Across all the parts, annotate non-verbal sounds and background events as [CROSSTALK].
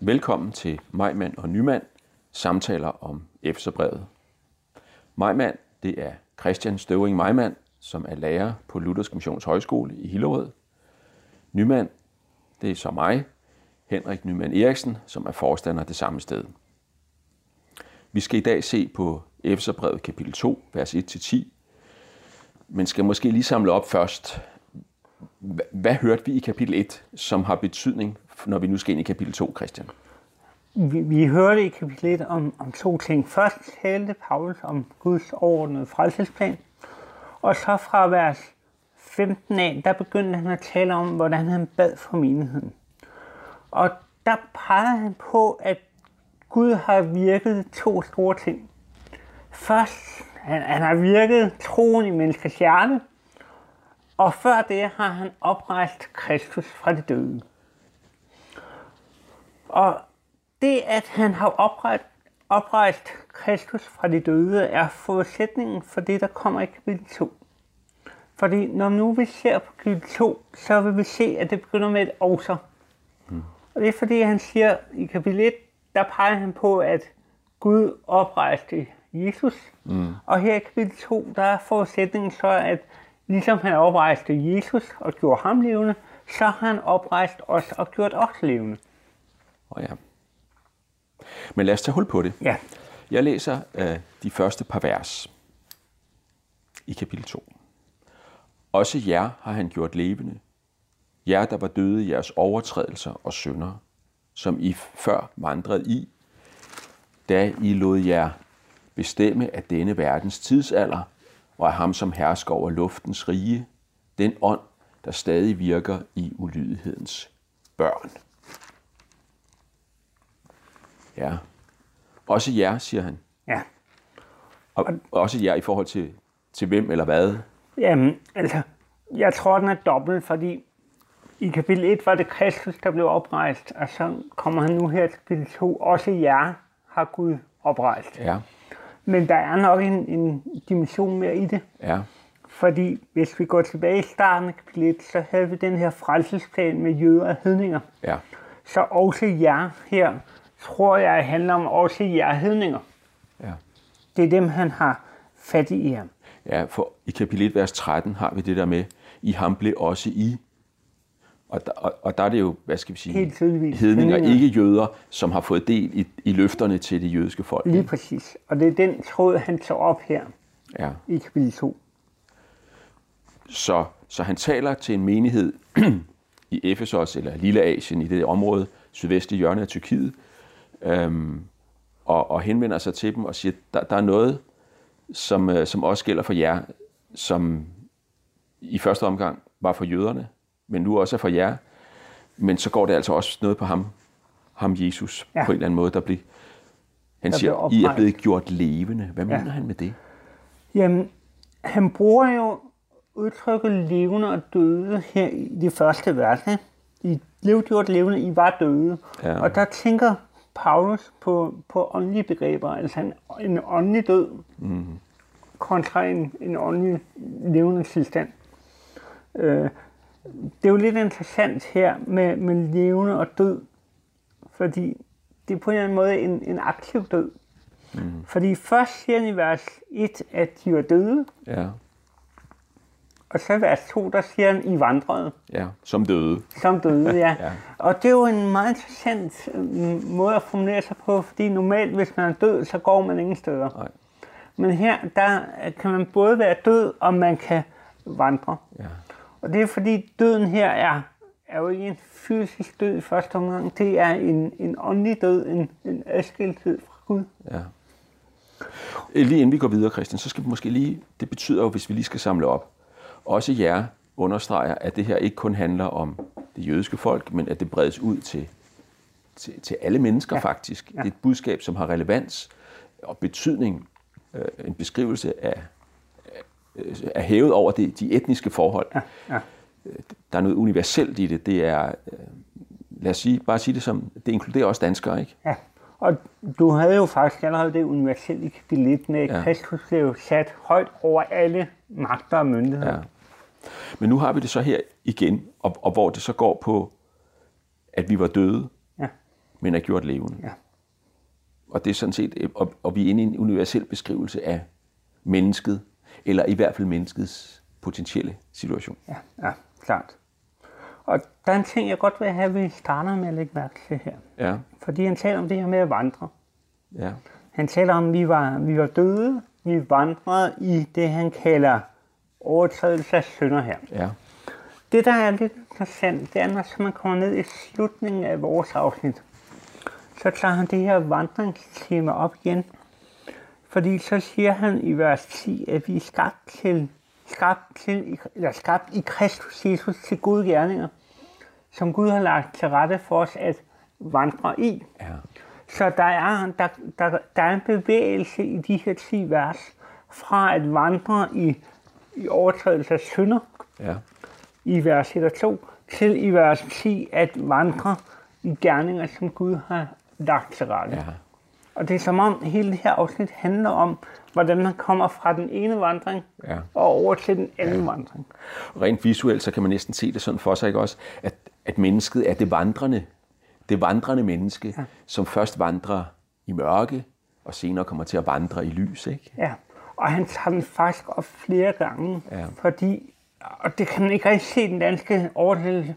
Velkommen til Majmand og Nymand, samtaler om Efterbrevet. Majmand, det er Christian Støvring Majmand, som er lærer på Luthersk Missions Højskole i Hillerød. Nymand, det er så mig, Henrik Nyman Eriksen, som er forstander det samme sted. Vi skal i dag se på Efterbrevet kapitel 2, vers 1-10, men skal måske lige samle op først. Hvad hørte vi i kapitel 1, som har betydning, når vi nu skal ind i kapitel 2, Christian? Vi, vi hørte i kapitel 1 om, om to ting. Først talte Paulus om Guds overordnede frelsesplan, og så fra vers 15 af, der begyndte han at tale om, hvordan han bad for menigheden. Og der pegede han på, at Gud har virket to store ting. Først, han, han har virket troen i menneskets hjerte, og før det har han oprejst Kristus fra de døde. Og det, at han har oprejst, oprejst Kristus fra de døde, er forudsætningen for det, der kommer i kapitel 2. Fordi når nu vi ser på kapitel 2, så vil vi se, at det begynder med et også. Mm. Og det er fordi, han siger i kapitel 1, der peger han på, at Gud oprejste Jesus. Mm. Og her i kapitel 2, der er forudsætningen så, at ligesom han oprejste Jesus og gjorde ham levende, så har han oprejst os og gjort os levende. Oh ja. Men lad os tage hul på det. Ja. Jeg læser uh, de første par vers i kapitel 2. Også jer har han gjort levende. Jer, der var døde i jeres overtrædelser og synder, som I før vandrede i, da I lod jer bestemme af denne verdens tidsalder og af ham, som hersker over luftens rige, den ånd, der stadig virker i ulydighedens børn. Ja. Også jer, siger han. Ja. Og også jer i forhold til, til hvem eller hvad? Jamen, altså, jeg tror, den er dobbelt, fordi i kapitel 1 var det Kristus, der blev oprejst, og så kommer han nu her til kapitel 2. Også jer har Gud oprejst. Ja. Men der er nok en, en dimension mere i det. Ja. Fordi hvis vi går tilbage i starten af kapitel 1, så havde vi den her frelsesplan med jøder og hedninger. Ja. Så også jer her, tror jeg, handler om også jer hedninger. Ja. Det er dem, han har fat i her. Ja, for i kapitel 1, vers 13 har vi det der med, I ham blev også I. Og der, og, og der er det jo, hvad skal vi sige, Helt tydeligvis. hedninger, Hedninger. ikke jøder, som har fået del i, i løfterne til det jødiske folk. Lige præcis. Og det er den tråd, han tager op her Ja. i kapitel 2. Så, så han taler til en menighed [CLEARS THROAT] i Efesos, eller Lille Asien, i det område, sydvestlige hjørne af Tyrkiet, øhm, og, og henvender sig til dem og siger, der, der er noget, som, øh, som også gælder for jer, som i første omgang var for jøderne, men nu også er for jer. Men så går det altså også noget på ham, ham Jesus, ja. På en eller anden måde, der bliver... Han Der siger, I er oprejst." blevet gjort levende. Hvad Ja. mener han med det? Jamen, han bruger jo udtrykket levende og døde her i de første vers. I blev gjort levende, I var døde. Ja. Og der tænker Paulus på, på åndelige begreber, altså en, en åndelig død mm. kontra en, en åndelig levende tilstand. Øh, det er jo lidt interessant her med, med levende og død, fordi det er på en eller anden måde en, en aktiv død. Mm. Fordi først siger han i vers 1, at de var døde, Ja, og så vers 2, der siger han, I vandrede ja. Som døde. som døde, ja. [LAUGHS] Ja. Og det er jo en meget interessant øh, måde at formulere sig på, fordi normalt, hvis man er død, så går man ingen steder. Nej. Men her, der kan man både være død, og man kan vandre. Ja. Og det er fordi døden her er, er jo ikke en fysisk død i første omgang. Det er en, en åndelig død, en, en adskilthed fra Gud. Ja. Øh, Lige inden vi går videre, Christian, så skal vi måske lige, det betyder jo, hvis vi lige skal samle op, også jer understreger, at det her ikke kun handler om det jødiske folk, men at det bredes ud til, til, til alle mennesker ja. Faktisk. Ja. Det er et budskab, som har relevans og betydning, øh, en beskrivelse af, af, af hævet over det, de etniske forhold. Ja, ja. Der er noget universelt i det. Det er, øh, lad os sige, bare sige det som, det inkluderer også danskere, ikke? Ja, og du havde jo faktisk allerede det universelt i kapitel 1 med, ja. Kristus blev jo sat højt over alle magter og myndigheder. Ja. Men nu har vi det så her igen, og, og hvor det så går på, at vi var døde, Ja. men er gjort levende. Ja. Og det er sådan set, og, og vi er inde i en universel beskrivelse af mennesket, eller i hvert fald menneskets potentielle situation. Ja, ja, klart. Og der er en ting, jeg godt vil have, at vi starter med at lægge mærke til her. Ja, Fordi han taler om det her med at vandre. ja, Han taler om, at vi var, vi var døde, vi vandrede i det, han kalder overtrædelse af synder her. ja, Det, der er lidt interessant, det er, når man kommer ned i slutningen af vores afsnit, så tager han det her vandringstema op igen. Fordi så siger han i vers 10, at vi er skabt til, skabt til, eller skabt i Kristus Jesus til gode gerninger, som Gud har lagt til rette for os at vandre i. ja, Så der er, der, der, der er en bevægelse i de her 10 vers, fra at vandre i, i overtrædelse af synder, ja, i vers 1 og 2, til i vers 10 at vandre i gerninger, som Gud har lagt til rette. ja. Og det er som om hele det her afsnit handler om, hvordan man kommer fra den ene vandring Ja. og over til den anden ja. vandring. Rent visuelt, så kan man næsten se det sådan for sig, ikke også? At, at mennesket er det vandrende, det vandrende menneske, ja. som først vandrer i mørke, og senere kommer til at vandre i lys, ikke? Ja, og han tager den faktisk op flere gange, Ja. fordi, og det kan man ikke rigtig se den danske oversættelse,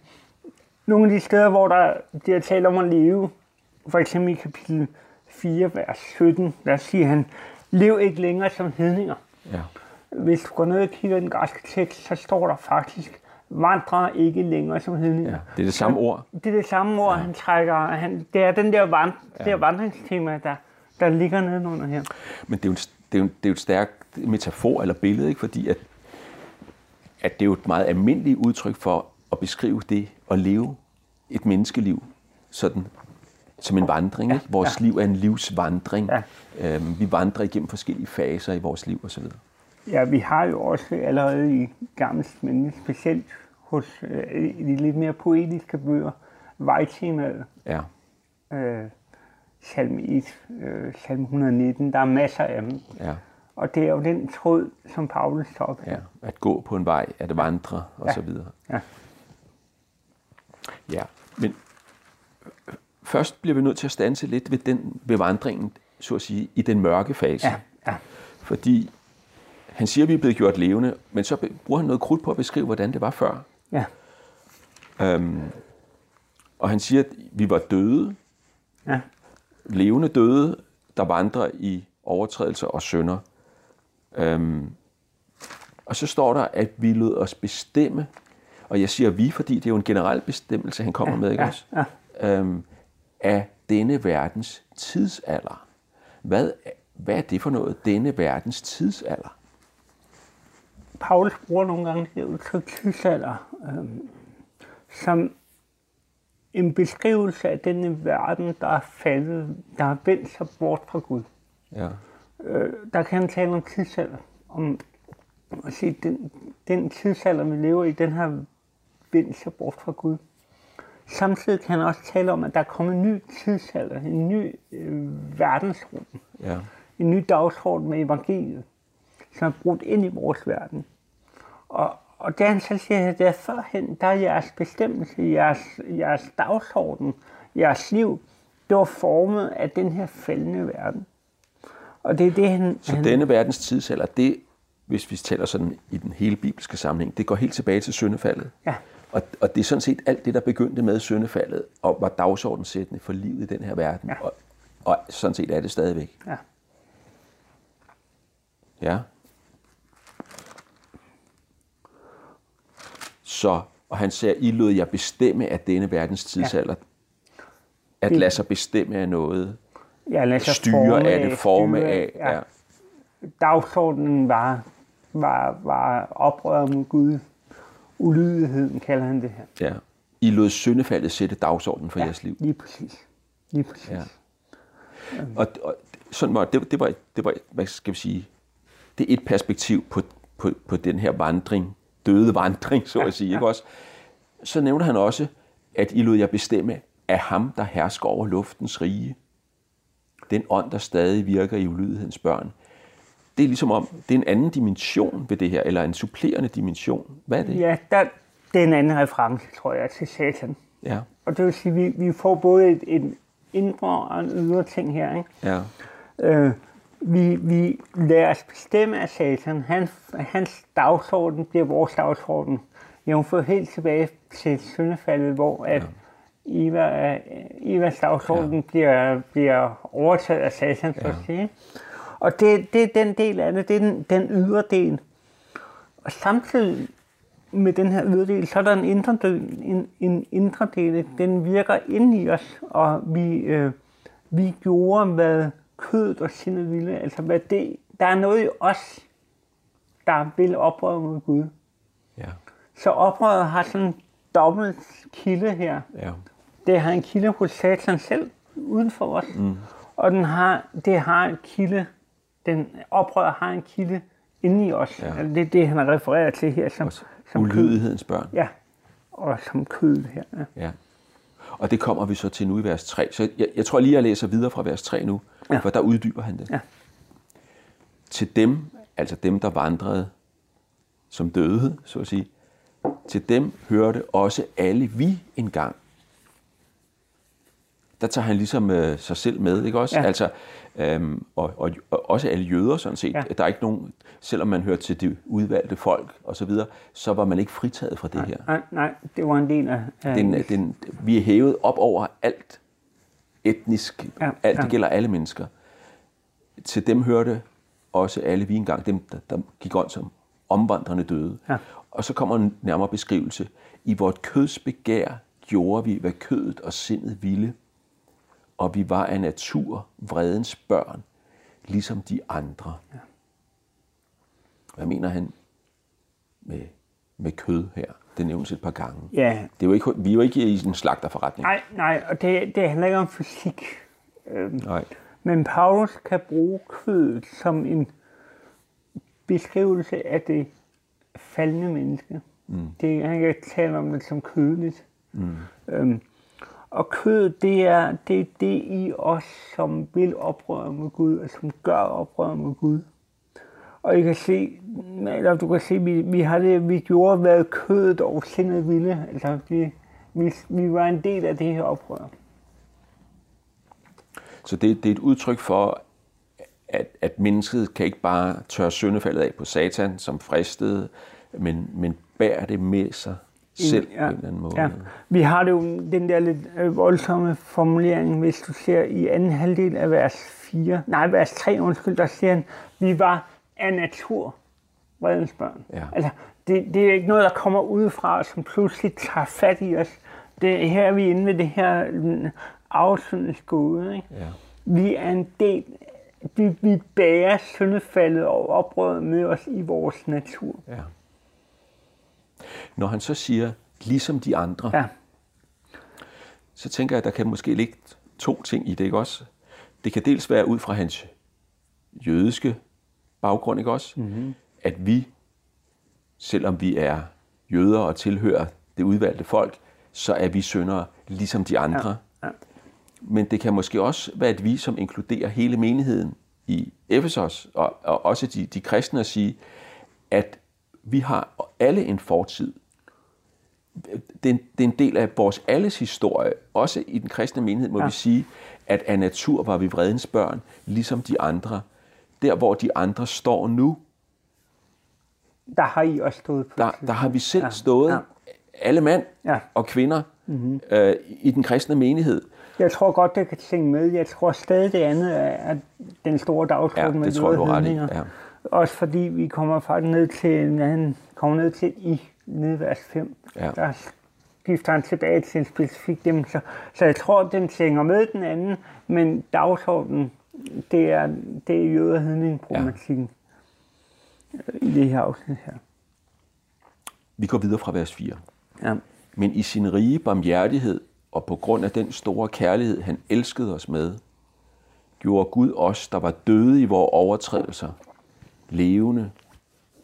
nogle af de steder, hvor der bliver talt om at leve, for eksempel i kapitel 4, vers 17, der siger han, lev ikke længere som hedninger. Ja, Hvis du går ned og kigger i den græske tekst, så står der faktisk, vandre ikke længere som hedninger. ja. Det er det samme ord. Det er det samme ord, ja. han trækker. Han, det er den der, vand, ja. der vandringstema, der, der ligger nedenunder her. Men det er jo, en, det er jo, det er jo et stærkt metafor eller billede, ikke? fordi at, at det er jo et meget almindeligt udtryk for at beskrive det at leve et menneskeliv sådan som en vandring. Ikke? Vores ja. liv er en livsvandring. Ja. Øhm, vi vandrer igennem forskellige faser i vores liv osv. Ja, vi har jo også allerede i gammelt, men specielt hos øh, de lidt mere poetiske bøger, vejtemaet, Ja, øh, salme 1, øh, salme 119, der er masser af dem. ja, Og det er jo den tråd, som Paulus tager op ja. At gå på en vej, at vandre og så videre. Ja. Ja, men først bliver vi nødt til at stanse lidt ved, den, ved vandringen, så at sige, i den mørke fase. Ja, ja. Fordi han siger, at vi er blevet gjort levende, men så bruger han noget krudt på at beskrive, hvordan det var før. ja. Øhm, og han siger, at vi var døde, ja. Levende døde, der vandrer i overtrædelser og synder. Øhm, og så står der, at vi lod os bestemme, og jeg siger vi, fordi det er jo en generel bestemmelse, han kommer med, ikke ja, også? Øhm, af denne verdens tidsalder. Hvad, hvad er det for noget, denne verdens tidsalder? Paulus bruger nogle gange det udtryk tidsalder øh, som en beskrivelse af denne verden, der er faldet, der har vendt sig bort fra Gud. Ja, Øh, der kan han tale om tidsalder. Om at sige, den, den tidsalder, vi lever i, den har vendt sig bort fra Gud. Samtidig kan han også tale om, at der er kommet en ny tidsalder, en ny øh, verdensrum, ja, en ny dagsorden med evangeliet, som er brudt ind i vores verden. Og, og det han så siger, det er førhen, der er jeres bestemmelse, jeres, jeres dagsorden, jeres liv, det var formet af den her faldende verden. Og det er det, han... Så han denne verdens tidsalder, det, hvis vi taler sådan i den hele bibelske sammenhæng, det går helt tilbage til syndefaldet. Ja. Og, og det er sådan set alt det, der begyndte med syndefaldet, og var dagsordensættende for livet i den her verden. Ja. Og, og sådan set er det stadigvæk. Ja. Ja. Så, og han siger, I lod jeg bestemme af denne verdens tidsalder. At lade sig bestemme af noget. Ja, lad sig Styre forme af det, forme styre af. Ja. Dagsordenen var, var, var oprør mod Gud. Ulydigheden kalder han det her. ja. I lod syndefaldet sætte dagsordenen for ja. jeres liv. Lige præcis. Lige præcis. Ja. Og, og sådan var, det, det, var, det var, hvad skal vi sige, det er et perspektiv på, på, på den her vandring, døde vandring, så at sige, ikke også? Så nævner han også, at I lod jer bestemme af ham, der hersker over luftens rige. Den ånd, der stadig virker i ulydighedens børn. Det er ligesom om, det er en anden dimension ved det her, eller en supplerende dimension. Hvad er det? Ja, der, det er en anden reference, tror jeg, til satan. Ja, Og det vil sige, at vi, vi får både et, et, indre og en ydre ting her. Ikke? Ja. Øh, vi, vi lader os bestemme af satan. Hans, hans dagsorden bliver vores dagsorden. får helt tilbage til syndefaldet, hvor at Eva, Evas dagsorden ja. bliver, bliver overtaget af satan, så ja. at sige. Og det, det er den del af det, det er den, den ydre del. Og samtidig med den her ydre del, så er der en indre del, en, en indre del, den virker ind i os, og vi, øh, vi gjorde, hvad kødet og sindet ville. Altså, hvad det, der er noget i os, der vil oprøre mod Gud. Ja. Så oprøret har sådan en dobbelt kilde her. Ja. Det har en kilde hos satan selv, uden for os. Mm. Og den har, det har en kilde, den oprør har en kilde inde i os. Ja. Altså, det er det, han refererer til her som, som ulydighedens børn. Ja, og som kød her. Ja. ja. Og det kommer vi så til nu i vers 3. Så jeg, jeg tror lige, jeg læser videre fra vers 3 nu, ja. for der uddyber han det. Ja. Til dem, altså dem, der vandrede som døde, så at sige, til dem hørte også alle vi engang. Der tager han ligesom øh, sig selv med, ikke også? Ja. Altså, øhm, og, og, og også alle jøder sådan set. Ja. Der er ikke nogen, selvom man hørte til det udvalgte folk og så videre, så var man ikke fritaget fra det nej, her. Nej, nej, det var en del af... af den, den, vi er hævet op over alt etnisk, ja, alt, ja. det gælder alle mennesker. Til dem hørte også alle vi engang, dem der, der gik on som omvandrende døde. Ja. Og så kommer en nærmere beskrivelse. I vort køds begær gjorde vi, hvad kødet og sindet ville, og vi var af natur vredens børn, ligesom de andre. Ja. Hvad mener han med, med kød her? Det nævnes et par gange. Ja. Det er jo ikke, vi er jo ikke i en slagterforretning. Nej, nej, og det, det handler ikke om fysik. Øhm, nej. Men Paulus kan bruge kødet som en beskrivelse af det faldende menneske. Mm. Det, han kan tale om det som kødeligt. Mm. Øhm, og kødet, det er det, er det i os, som vil oprøre mod Gud, og som gør oprør mod Gud. Og I kan se, eller du kan se, vi, vi har det, vi gjorde, hvad kødet og sindet ville. Altså, vi, vi, vi var en del af det her oprør. Så det, det er et udtryk for, at, at mennesket kan ikke bare tørre syndefaldet af på satan, som fristede, men, men bærer det med sig selv ja, på en eller anden måde. Ja. Vi har det jo den der lidt øh, voldsomme formulering, hvis du ser i anden halvdel af vers 4, nej, vers 3, undskyld, der siger han, vi var af natur vredens børn. Ja. Altså, det, det er ikke noget, der kommer udefra, som pludselig tager fat i os. Det, her er vi inde ved det her mm, afsyndelsgode. Ikke? Ja. Vi er en del, vi, vi bærer syndefaldet og oprøret med os i vores natur. Ja. Når han så siger, ligesom de andre, ja. så tænker jeg, at der kan måske ligge to ting i det, ikke også? Det kan dels være ud fra hans jødiske baggrund, ikke også? Mm-hmm. At vi, selvom vi er jøder og tilhører det udvalgte folk, så er vi syndere ligesom de andre. Ja. Ja. Men det kan måske også være et vi, som inkluderer hele menigheden i Efesos, og, og også de, de kristne at sige, at vi har alle en fortid. Det er, en, det er en del af vores alles historie. Også i den kristne menighed må ja. vi sige, at af natur var vi vredens børn, ligesom de andre. Der, hvor de andre står nu, der har I også stået på. Der, der har vi selv ja. stået, ja. alle mand ja. og kvinder, mm-hmm. øh, i den kristne menighed. Jeg tror godt, det kan tænke med. Jeg tror stadig, det andet er den store dagsorden ja, med tror du ret i. Ja. Også fordi vi kommer faktisk ned til, han kommer ned til i nedvers 5. Ja. Der skifter han tilbage til en specifik dem. Så, så jeg tror, den tænker med den anden, men dagsordenen, det er, det er jødehedning-problematikken ja. i det her afsnit her. Vi går videre fra vers 4. Ja. Men i sin rige barmhjertighed og på grund af den store kærlighed, han elskede os med, gjorde Gud os, der var døde i vores overtrædelser, levende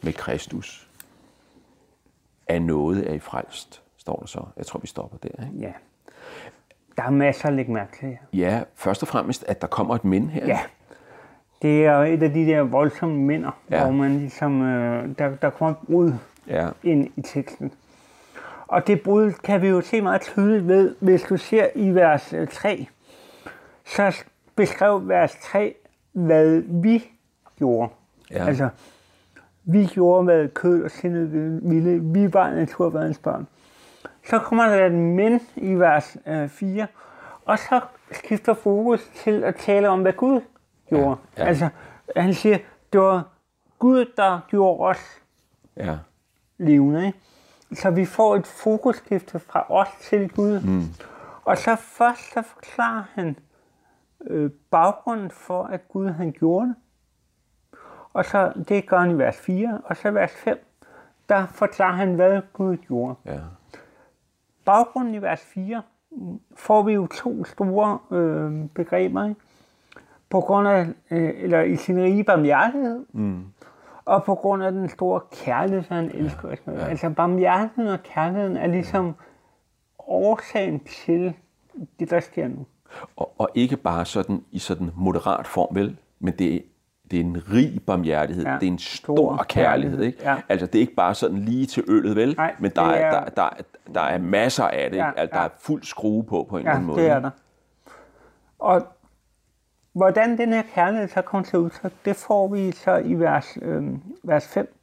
med Kristus. Af noget er I frelst, står der så. Jeg tror, vi stopper der. Ikke? Ja. Der er masser at lægge mærke til her. Ja, først og fremmest, at der kommer et men her. Ja. Det er et af de der voldsomme minder, ja. hvor man ligesom, øh, der, der kommer et brud ja. ind i teksten. Og det brud kan vi jo se meget tydeligt ved, hvis du ser i vers 3, så beskrev vers 3, hvad vi gjorde. Ja. Altså, vi gjorde, hvad kød og sindet ville. Vi var naturverdens børn. Så kommer der et men i vers øh, 4, og så skifter fokus til at tale om, hvad Gud gjorde. Ja, ja. Altså, han siger, det var Gud, der gjorde os Ja. levende. Ikke? Så vi får et fokusskifte fra os til Gud. Mm. Og så først så forklarer han øh, baggrunden for, at Gud han gjorde det. Og så det gør han i vers 4, og så vers 5, der forklarer han, hvad Gud gjorde. Ja. Baggrunden i vers 4 mm, får vi jo to store øh, begreber. Ikke? På grund af, øh, eller i sin rige barmhjertighed, mm. og på grund af den store kærlighed, som han elsker os med. Altså barmhjertigheden og kærligheden er ligesom årsagen til det, der sker nu. Og, og ikke bare sådan i sådan moderat form, vel? Men det det er en rig barmhjertighed. Ja. Ja. Det er en stor, Stor kærlighed, ikke? Ja. Altså, det er ikke bare sådan lige til øllet, vel? Nej, Men der er, er- der, der, er- der er masser af det, Ja, ikke? Altså, der ja. er fuld skrue på, på en eller Ja, anden måde. det er der. Og hvordan den her kærlighed så kommer til udtryk, det får vi så i vers, øh, vers 5.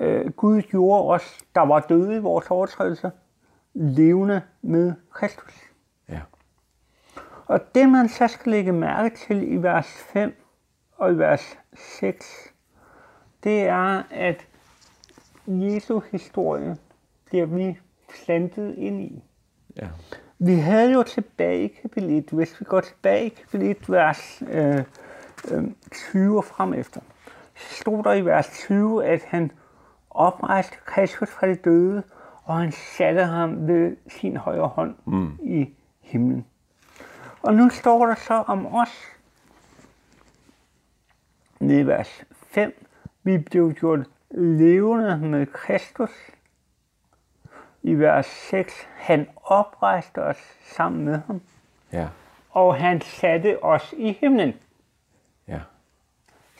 Øh, Gud gjorde os, der var døde i vores overtrædelser, levende med Kristus. Ja. Og det man så skal lægge mærke til i vers 5 og i vers 6, det er, at Jesu historie bliver vi plantet ind i. ja. Vi havde jo tilbage i kapitel 1, hvis vi går tilbage i kapitel 1, vers øh, øh, 20 og frem efter, så stod der i vers 20, at han oprejste Kristus fra de døde, og han satte ham ved sin højre hånd mm. i himlen. Og nu står der så om os, i vers 5, vi blev gjort levende med Kristus. I vers 6, han oprejste os sammen med ham, Ja. og han satte os i himlen. Ja.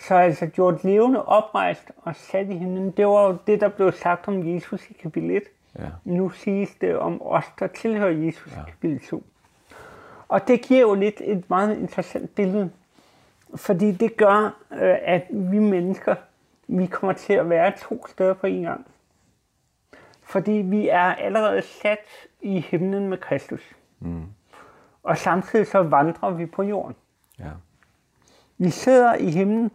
Så altså gjort levende, oprejst og sat i himlen, det var jo det, der blev sagt om Jesus i kapitel 1. Ja. Nu siges det om os, der tilhører Jesus ja. i kapitel 2. Og det giver jo lidt et meget interessant billede. Fordi det gør, øh, at vi mennesker, vi kommer til at være to steder på en gang. Fordi vi er allerede sat i himlen med Kristus. Mm. Og samtidig så vandrer vi på jorden. Ja. Vi sidder i himlen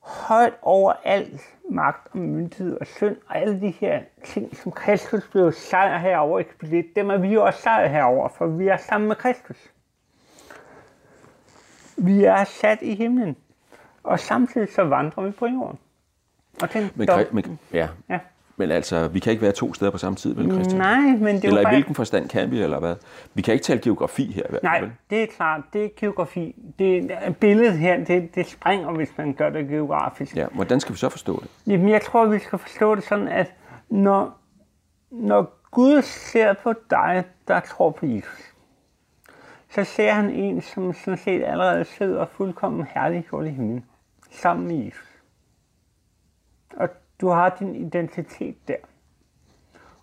højt over al magt og myndighed og synd, og alle de her ting, som Kristus blev sejr herover i 1, dem er vi jo også sejr herover, for vi er sammen med Kristus. Vi er sat i himlen, og samtidig så vandrer vi på jorden. Og den Men, Kri- men, ja. Ja. men altså, vi kan ikke være to steder på samme tid, vel, Christian? Nej, men det er Eller i faktisk... hvilken forstand kan vi, eller hvad? Vi kan ikke tale geografi her, fald, Nej, vel? det er klart, det er geografi. Det, billedet her, det, det springer, hvis man gør det geografisk. Ja, hvordan skal vi så forstå det? Jamen, jeg tror, vi skal forstå det sådan, at når, når Gud ser på dig, der tror på Jesus, så ser han en, som sådan set allerede sidder fuldkommen herliggjort i himlen, sammen med Jesus. Og du har din identitet der.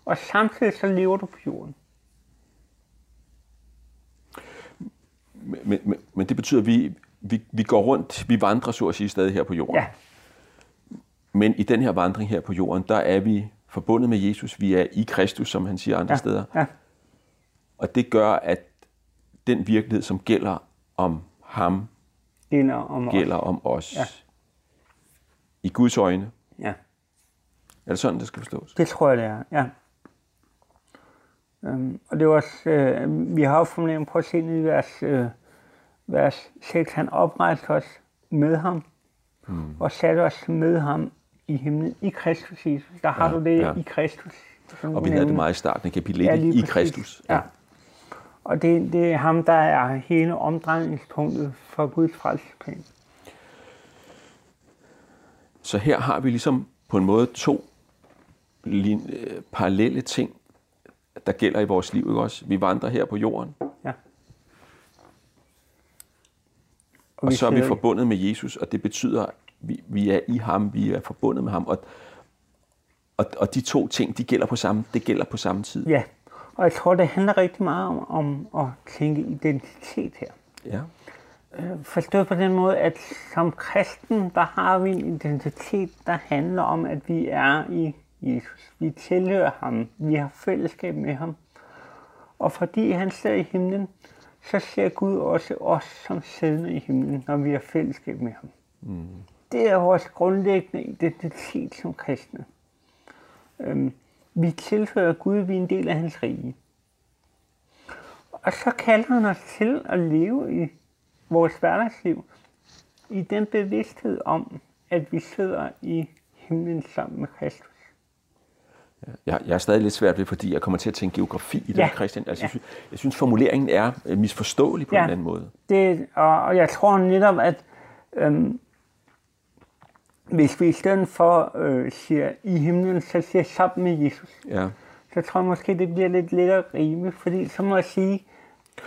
Og samtidig så lever du på jorden. Men, men, men det betyder, at vi, vi, vi går rundt, vi vandrer så at sige stadig her på jorden. Ja, Men i den her vandring her på jorden, der er vi forbundet med Jesus. Vi er i Kristus, som han siger andre ja, steder. ja, Og det gør, at den virkelighed, som gælder om ham, gælder om os. gælder om os. Ja. I Guds øjne. Ja. Er det sådan, det skal forstås? Det tror jeg, det er, ja. Øhm, og det var også, øh, vi har jo formuleret på at se ned i vers, øh, vers 6, han oprejste os med ham, mm. og satte os med ham i himlen, i Kristus Jesus. Der har Ja, du det ja. i Kristus. Og vi havde det meget i starten af kapitel 1 Ja, ja, i. Kristus. Ja. Og det, det er ham, der er hele omdrejningspunktet for Guds frelsesplan. Så her har vi ligesom på en måde to lin- øh, parallelle ting, der gælder i vores liv. Ikke også? Vi vandrer her på jorden, Ja. og vi så er vi forbundet med Jesus, og det betyder, at vi, vi er i ham, vi er forbundet med ham. Og, og, og de to ting, de gælder på samme, det gælder på samme tid. Ja, og jeg tror, det handler rigtig meget om, om at tænke identitet her. Ja. Forstået på den måde, at som kristen, der har vi en identitet, der handler om, at vi er i Jesus. Vi tilhører ham. Vi har fællesskab med ham. Og fordi han ser i himlen, så ser Gud også os som siddende i himlen, når vi har fællesskab med ham. Mm. Det er vores grundlæggende identitet som kristne. Øhm, vi tilhører Gud, vi er en del af hans rige. Og så kalder han os til at leve i vores hverdagsliv i den bevidsthed om, at vi sidder i himlen sammen med Kristus. Jeg, jeg er stadig lidt svært ved, fordi jeg kommer til at tænke geografi i det, Ja. Christian. Altså, Ja. jeg, synes, jeg synes, formuleringen er misforståelig på Ja. en anden måde. Det, og, og jeg tror netop, at øhm, hvis vi i stedet for øh, siger i himlen, så siger sammen med Jesus, Ja. så tror jeg måske, det bliver lidt lettere at rime, fordi så må jeg sige,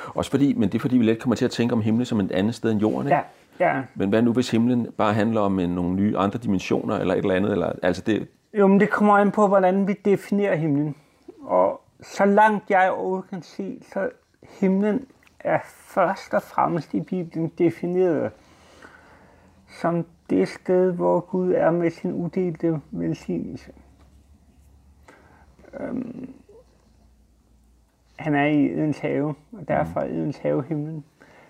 Også fordi, men det er fordi, vi let kommer til at tænke om himlen som et andet sted end jorden. Ikke? ja, ja, Men hvad nu, hvis himlen bare handler om øh, nogle nye andre dimensioner, eller et eller andet? Eller, altså det, Jo, men det kommer an på, hvordan vi definerer himlen. Og så langt jeg overhovedet kan se, så himlen er først og fremmest i Bibelen defineret som det sted, hvor Gud er med sin udelte velsignelse. Øhm, han er i Edens have, og derfor er Edens have himlen.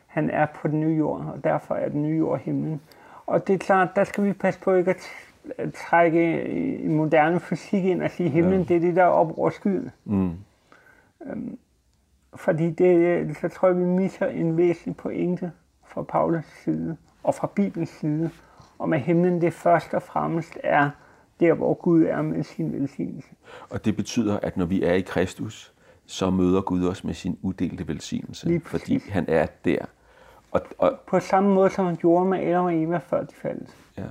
Han er på den nye jord, og derfor er den nye jord himlen. Og det er klart, der skal vi passe på ikke at trække i moderne fysik ind og sige, himlen det er det, der er op over skyen. mm, Fordi det, så tror jeg, vi misser en væsentlig pointe fra Paulus side og fra Bibelens side, om at himlen det først og fremmest er der, hvor Gud er med sin velsignelse. og det betyder, at når vi er i Kristus, så møder Gud os med sin uddelte velsignelse. Fordi han er der. Og, og, På samme måde, som han gjorde med Adam og Eva, før de faldt. ja.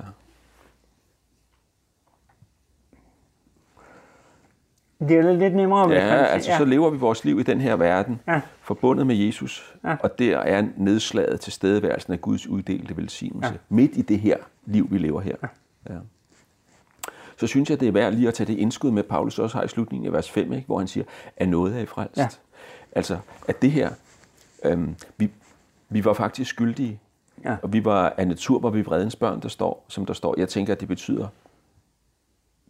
Det er lidt nemmere, Ja, man altså så lever vi vores liv i den her verden, Ja. forbundet med Jesus, Ja. og der er nedslaget til stedeværelsen af Guds uddelte velsignelse, Ja. midt i det her liv, vi lever her. Ja. Så synes jeg, det er værd lige at tage det indskud med, Paulus også har i slutningen af vers 5, ikke, hvor han siger, at noget er i frelst. Ja. Altså, at det her, øhm, vi, vi var faktisk skyldige, Ja. og vi var af natur, var vi vredens børn, der står, som der står. Jeg tænker, at det betyder,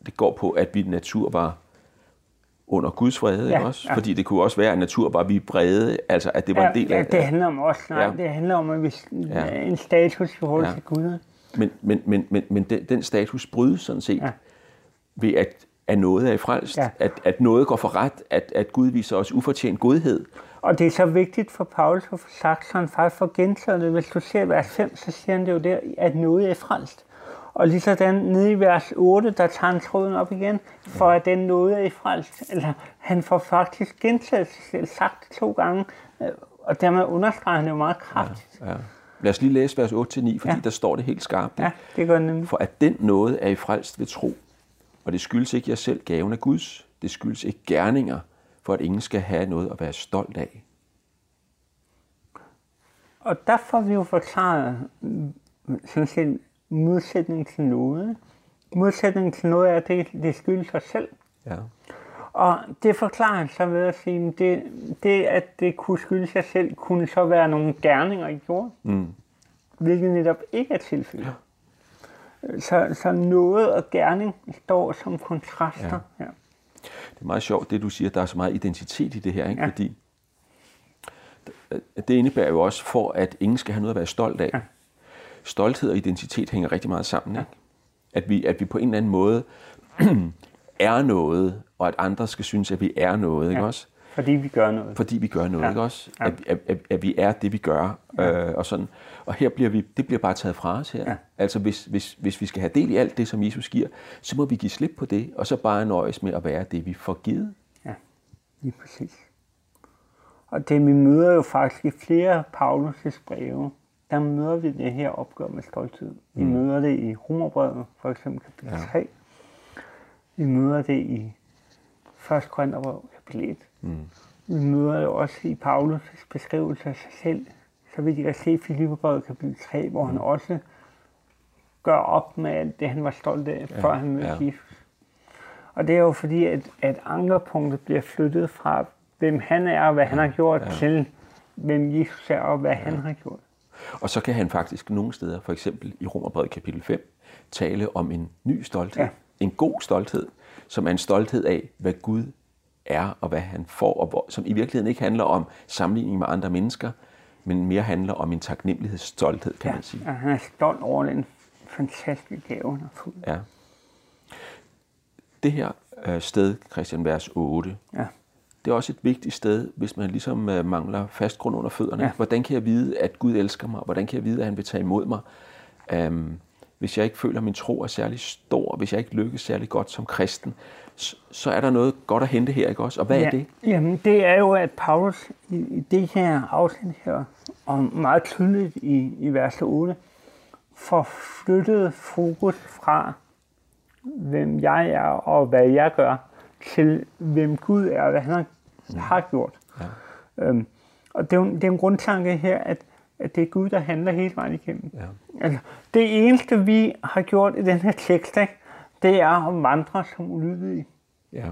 det går på, at vi natur var under Guds vrede, Ja, ikke også? ja. Fordi det kunne også være, at natur var vi vrede, altså at det var ja, en del ja, af det handler om os. Nej, Ja. det handler om, at vi Ja. en status i forhold Ja. til Gud. Men, men, men, men, men den, den status brydes sådan set. Ja. ved, at, at noget er i frelst, Ja. at, at noget går for ret, at, at Gud viser os ufortjent godhed. Og det er så vigtigt for Paulus at få sagt, så han faktisk får gentaget det. Hvis du ser vers 5, så siger han det jo der, at noget er frelst. Og lige sådan nede i vers 8, der tager han tråden op igen, for at den er i frelst. Eller han får faktisk gentaget selv, sagt to gange, øh, og dermed understreger han det jo meget kraftigt. Ja. Lad os lige læse vers 8-9, fordi ja. Ja. der står det helt skarpt. Ja, det gør han nemlig. For at den noget er i frelst ved tro. Og det skyldes ikke jer selv gaven af Guds. Det skyldes ikke gerninger, for at ingen skal have noget at være stolt af. Og der får vi jo forklaret mm, sådan set modsætning til noget. Modsætning til noget er, at det, det skyldes os selv. Ja. Og det forklarer han så ved at sige, at det, det, at det kunne skyldes sig selv, kunne så være nogle gerninger, I gjorde. Mm. Hvilket netop ikke er tilfældet. Så, så noget og gerning står som kontraster. Ja. Ja. Det er meget sjovt, det du siger, der er så meget identitet i det her, ikke? Ja. fordi det indebærer jo også for, at ingen skal have noget at være stolt af. Ja. Stolthed og identitet hænger rigtig meget sammen. Ikke? At, vi, at vi på en eller anden måde [CLEARS THROAT] er noget, og at andre skal synes, at vi er noget. Ikke Ja. også? Fordi vi gør noget. fordi vi gør noget, ja. Ikke også? Ja. At, at, at, at vi er det, vi gør, ja. øh, og sådan. Og her bliver vi, det bliver bare taget fra os her. Ja. Altså, hvis, hvis, hvis vi skal have del i alt det, som Jesus giver, så må vi give slip på det, og så bare nøjes med at være det, vi får givet. Ja, lige præcis. Og det vi møder jo faktisk i flere Paulus' breve, der møder vi det her opgør med stolthed. Vi møder det i Romerbrevet, for eksempel kapitel Ja. ja. 3. Vi møder det i 1. Korintherbrev, kapitel 1. Mm. Vi møder det også i Paulus' beskrivelse af sig selv, så vidt jeg kan se i Filipperbrevet kapitel 3, hvor han også gør op med alt det, han var stolt af, Ja, før han mødte ja. Jesus. Og det er jo fordi, at, at ankerpunktet bliver flyttet fra, hvem han er og hvad han har gjort, ja. ja. til hvem Jesus er og hvad ja. han har gjort. Og så kan han faktisk nogle steder, for eksempel i Romerbrevet kapitel 5, tale om en ny stolthed. Ja. En god stolthed, som er en stolthed af, hvad Gud er og hvad han får, og hvor, som i virkeligheden ikke handler om sammenligning med andre mennesker, men mere handler om en taknemmelighedsstolthed, kan ja, man sige. Ja, han er stolt over den fantastiske gave, han har fået. Ja. Det her øh, sted, Christian, vers 8, Ja. Det er også et vigtigt sted, hvis man ligesom øh, mangler fast grund under fødderne. Ja. Hvordan kan jeg vide, at Gud elsker mig? Hvordan kan jeg vide, at han vil tage imod mig? Um, hvis jeg ikke føler, at min tro er særlig stor, hvis jeg ikke lykkes særlig godt som kristen, så, er der noget godt at hente her, ikke også? Og hvad ja, er det? Jamen, det er jo, at Paulus i, i det her afsnit her, og meget tydeligt i, i vers 8, får flyttet fokus fra, hvem jeg er og hvad jeg gør, til hvem Gud er og hvad han har, har gjort. Ja. Øhm, og det er, jo, det er en grundtanke her, at, at det er Gud, der handler hele vejen igennem. Ja. Altså, det eneste, vi har gjort i den her tekst, ikke, det er at vandre som ulydige. Ja.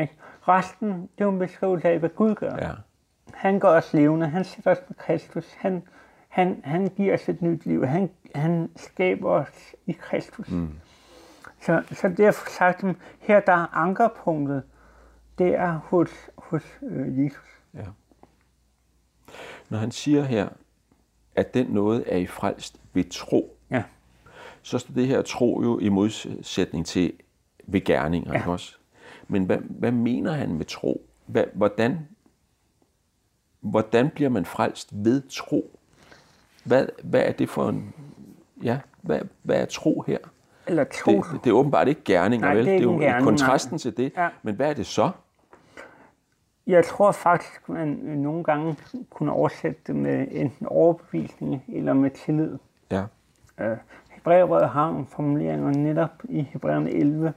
Ikke? Resten, det er jo en beskrivelse af, hvad Gud gør. Ja. Han gør os levende, han sætter os med Kristus, han, han, han giver os et nyt liv, han, han skaber os i Kristus. Mm. Så, så derfor sagt, her der er ankerpunktet, det er hos, hos øh, Jesus. Ja. Når han siger her, at den noget er i frelst ved tro, Ja. så står det her tro jo i modsætning til ved gerninger, Ja. også? Men hvad, hvad mener han med tro? Hvad, hvordan, hvordan bliver man frelst ved tro? Hvad, hvad er det for en... Ja, hvad, hvad er tro her? Eller tro. Det, det er åbenbart ikke gerninger, Nej, vel? det er det er jo en gerning, kontrasten til det. Ja. Men hvad er det så? Jeg tror faktisk, man nogle gange kunne oversætte det med enten overbevisning eller med tillid. Ja, Øh, Hebræerbrevet har nogle formuleringer netop i Hebræerne 11,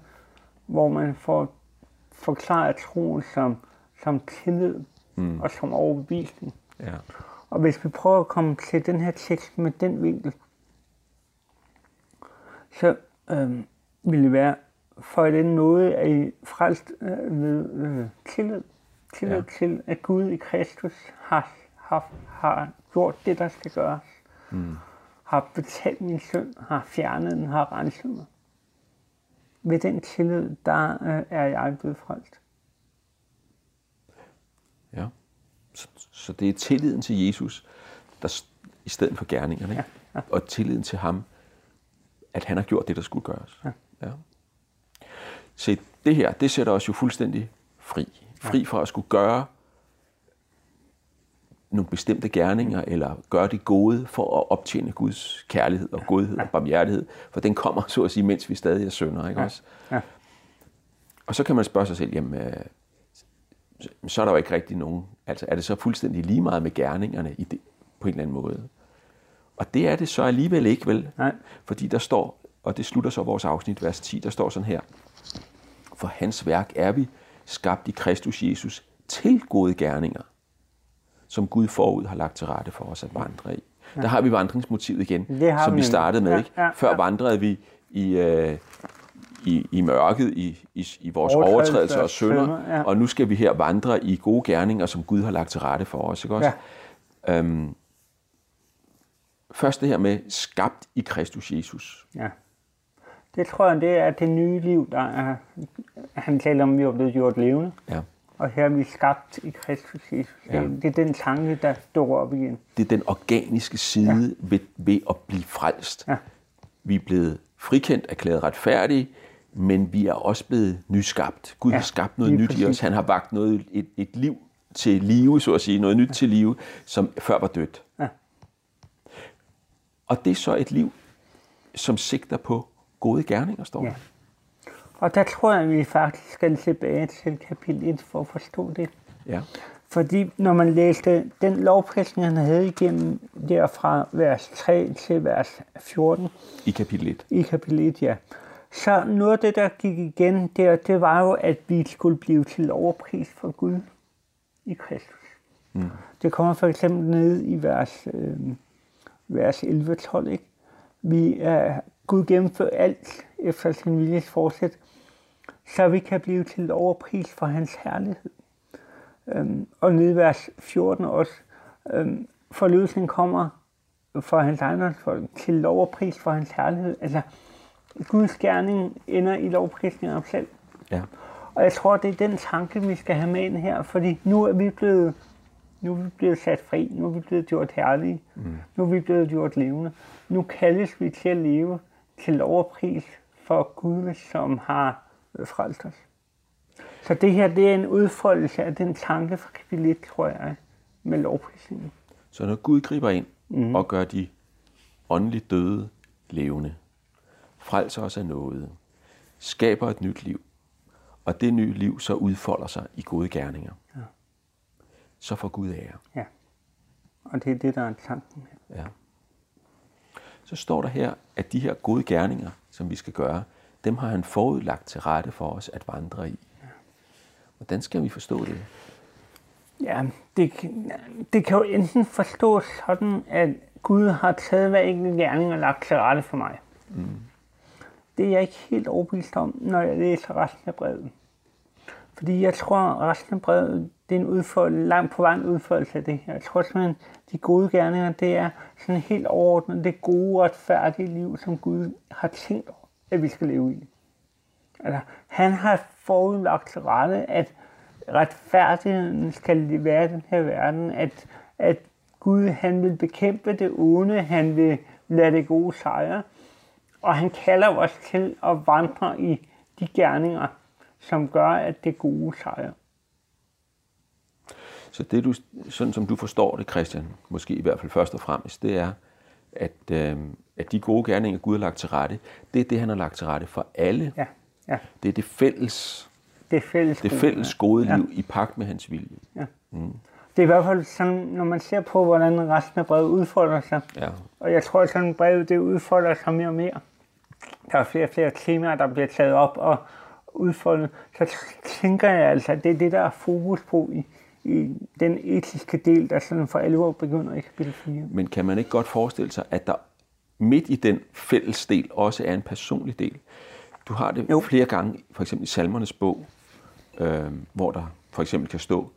hvor man får forklaret troen som, som tillid mm. og som overbevisning. ja, Og hvis vi prøver at komme til den her tekst med den vinkel, så øhm, vil det være, for den noget er I frelst øh, ved øh, tillid. Tillid Ja. ja. til, at Gud i Kristus har, har, har gjort det, der skal gøres. Mm. Har betalt min synd, har fjernet den, har renset mig. Ved den tillid, der øh, er jeg blevet frelst. ja. Så, så det er tilliden til Jesus, der i stedet for gerningerne. ikke? Ja, Og tilliden til ham, at han har gjort det, der skulle gøres. Ja. Ja. Se, det her, det sætter os jo fuldstændig fri. Fri fra at skulle gøre nogle bestemte gerninger, eller gøre det gode for at optjene Guds kærlighed og godhed og barmhjertighed. For den kommer, så at sige, mens vi stadig er sønder, ikke også? Ja. Og så kan man spørge sig selv, jamen, øh, så- så er der jo ikke rigtig nogen, altså er det så fuldstændig lige meget med gerningerne i det, på en eller anden måde? Og det er det så alligevel ikke, vel? Nej. Fordi der står, og det slutter så vores afsnit, vers 10, der står sådan her. For hans værk er vi skabt i Kristus Jesus til gode gerninger, som Gud forud har lagt til rette for os at vandre i. Ja. Der har vi vandringsmotivet igen, som vi startede med. Ja, ikke? ja, Før vandrede vi i, øh, i, i mørket, i, i, i vores Overtrædelser og synder, synder, ja. og nu skal vi her vandre i gode gerninger, som Gud har lagt til rette for os. Ikke også? Ja. Øhm, først det her med skabt i Kristus Jesus. Ja. Det tror jeg, det er det nye liv, der er... Han taler om, at vi er blevet gjort levende. Ja. Og her er vi skabt i Kristus Jesus. Det, Ja. det er den tanke, der dukker op igen. Det er den organiske side ja. ved, ved at blive frelst. Ja. Vi er blevet frikendt, erklæret retfærdige, men vi er også blevet nyskabt. Gud ja, har skabt noget nyt i os. Han har vagt noget, et, et liv til live, så at sige. Noget nyt ja. til live, som før var dødt. Ja. Og det er så et liv, som sigter på gode gerninger, står der. Ja. Og der tror jeg, at vi faktisk skal tilbage til kapitel 1 for at forstå det. Ja. Fordi når man læste den lovprisning, han havde igennem der fra vers 3 til vers 14 I kapitel 1. i kapitel 1, ja. Så noget af det, der gik igen der, det var jo, at vi skulle blive til overpris for Gud i Kristus. Mm. Det kommer for eksempel ned i vers, øh, vers 11-12, ikke? Vi er, Gud gennemfører alt efter sin viljes forsæt, så vi kan blive til overpris for hans herlighed. Øhm, og nede i vers 14 også, Øhm, forløsning kommer for hans ejendomsfolk til lov og pris for hans herlighed. Altså, Guds gerning ender i lovprisning om selv. Ja. Og jeg tror, det er den tanke, vi skal have med ind her, fordi nu er vi blevet, nu er vi blevet sat fri, nu er vi blevet gjort herlige, mm. nu er vi blevet gjort levende. Nu kaldes vi til at leve til lov og pris for Gud, som har frelst os. Så det her, det er en udfoldelse af den tanke fra kapitel 1, tror jeg, med lovprisningen. Så når Gud griber ind mm. og gør de åndeligt døde levende, frelser os af noget, skaber et nyt liv, og det nye liv så udfolder sig i gode gerninger, ja. så får Gud ære. Ja, og det er det, der er tanken her. Ja. Så står der her, at de her gode gerninger, som vi skal gøre, dem har han forudlagt til rette for os at vandre i. Hvordan skal vi forstå det? Ja, det, det kan jo enten forstås sådan, at Gud har taget hver enkelt gerning og lagt til rette for mig. Mm. Det er jeg ikke helt overbevist om, når jeg læser resten af brevet. Fordi jeg tror, at resten af brevet, det er en udfold, langt på vej en udfoldelse af det her. Jeg tror simpelthen, de gode gerninger, det er sådan helt overordnet, det gode, retfærdige liv, som Gud har tænkt, at vi skal leve i. Altså, han har forudlagt til rette, at retfærdigheden skal være i den her verden, at, at Gud han vil bekæmpe det onde, han vil lade det gode sejre, og han kalder os til at vandre i de gerninger, som gør, at det gode sejrer. Så det du, sådan som du forstår det, Christian, måske i hvert fald først og fremmest, det er, at, øh, at de gode gerninger, Gud har lagt til rette, det er det, han har lagt til rette for alle. Ja. Ja. Det er det fælles, det fælles, det fælles gode liv ja. i pagt med hans vilje. Ja. Mm. Det er i hvert fald sådan, når man ser på, hvordan resten af brevet udfolder sig. Ja. Og jeg tror, at sådan brevet det udfolder sig mere og mere. Der er flere og flere temaer, der bliver taget op og udfoldet. Så tænker jeg altså, at det er det, der er fokus på i, i den etiske del, der sådan for alvor begynder i kapitel 4. Men kan man ikke godt forestille sig, at der midt i den fælles del også er en personlig del? Du har det jo. flere gange, for eksempel i Salmernes bog, øh, hvor der for eksempel kan stå,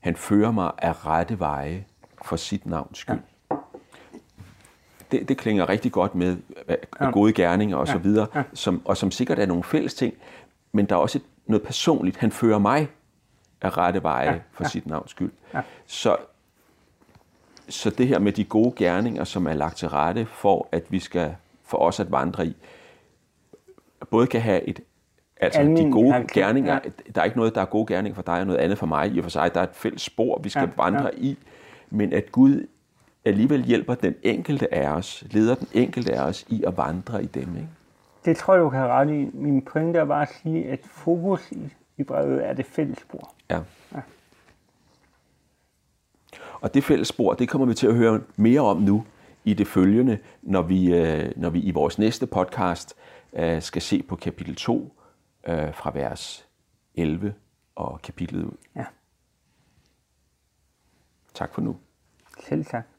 han fører mig af rette veje for sit navns skyld. Ja. Det, det klinger rigtig godt med, ja. gode gerninger og ja. så videre, ja. som, og som sikkert er nogle fælles ting, men der er også et, noget personligt. Han fører mig af rette veje for sit navns skyld. Så, så det her med de gode gerninger, som er lagt til rette for, at vi skal for os at vandre i, både kan have et Altså Almin de gode karakter, gerninger, ja. der er ikke noget, der er gode gerninger for dig og noget andet for mig. I og for sig, der er et fælles spor, vi skal ja, vandre ja. i. Men at Gud alligevel hjælper den enkelte af os, leder den enkelte af os i at vandre i dem. Ikke? Det tror jeg, du kan have ret i. Min pointe er bare at sige, at fokus i, i brevet er det fælles spor. Ja. ja. Og det fælles spor, det kommer vi til at høre mere om nu i det følgende, når vi, øh, når vi i vores næste podcast øh, skal se på kapitel 2 øh, fra vers 11 og kapitlet ud. Ja. Tak for nu. Selv tak.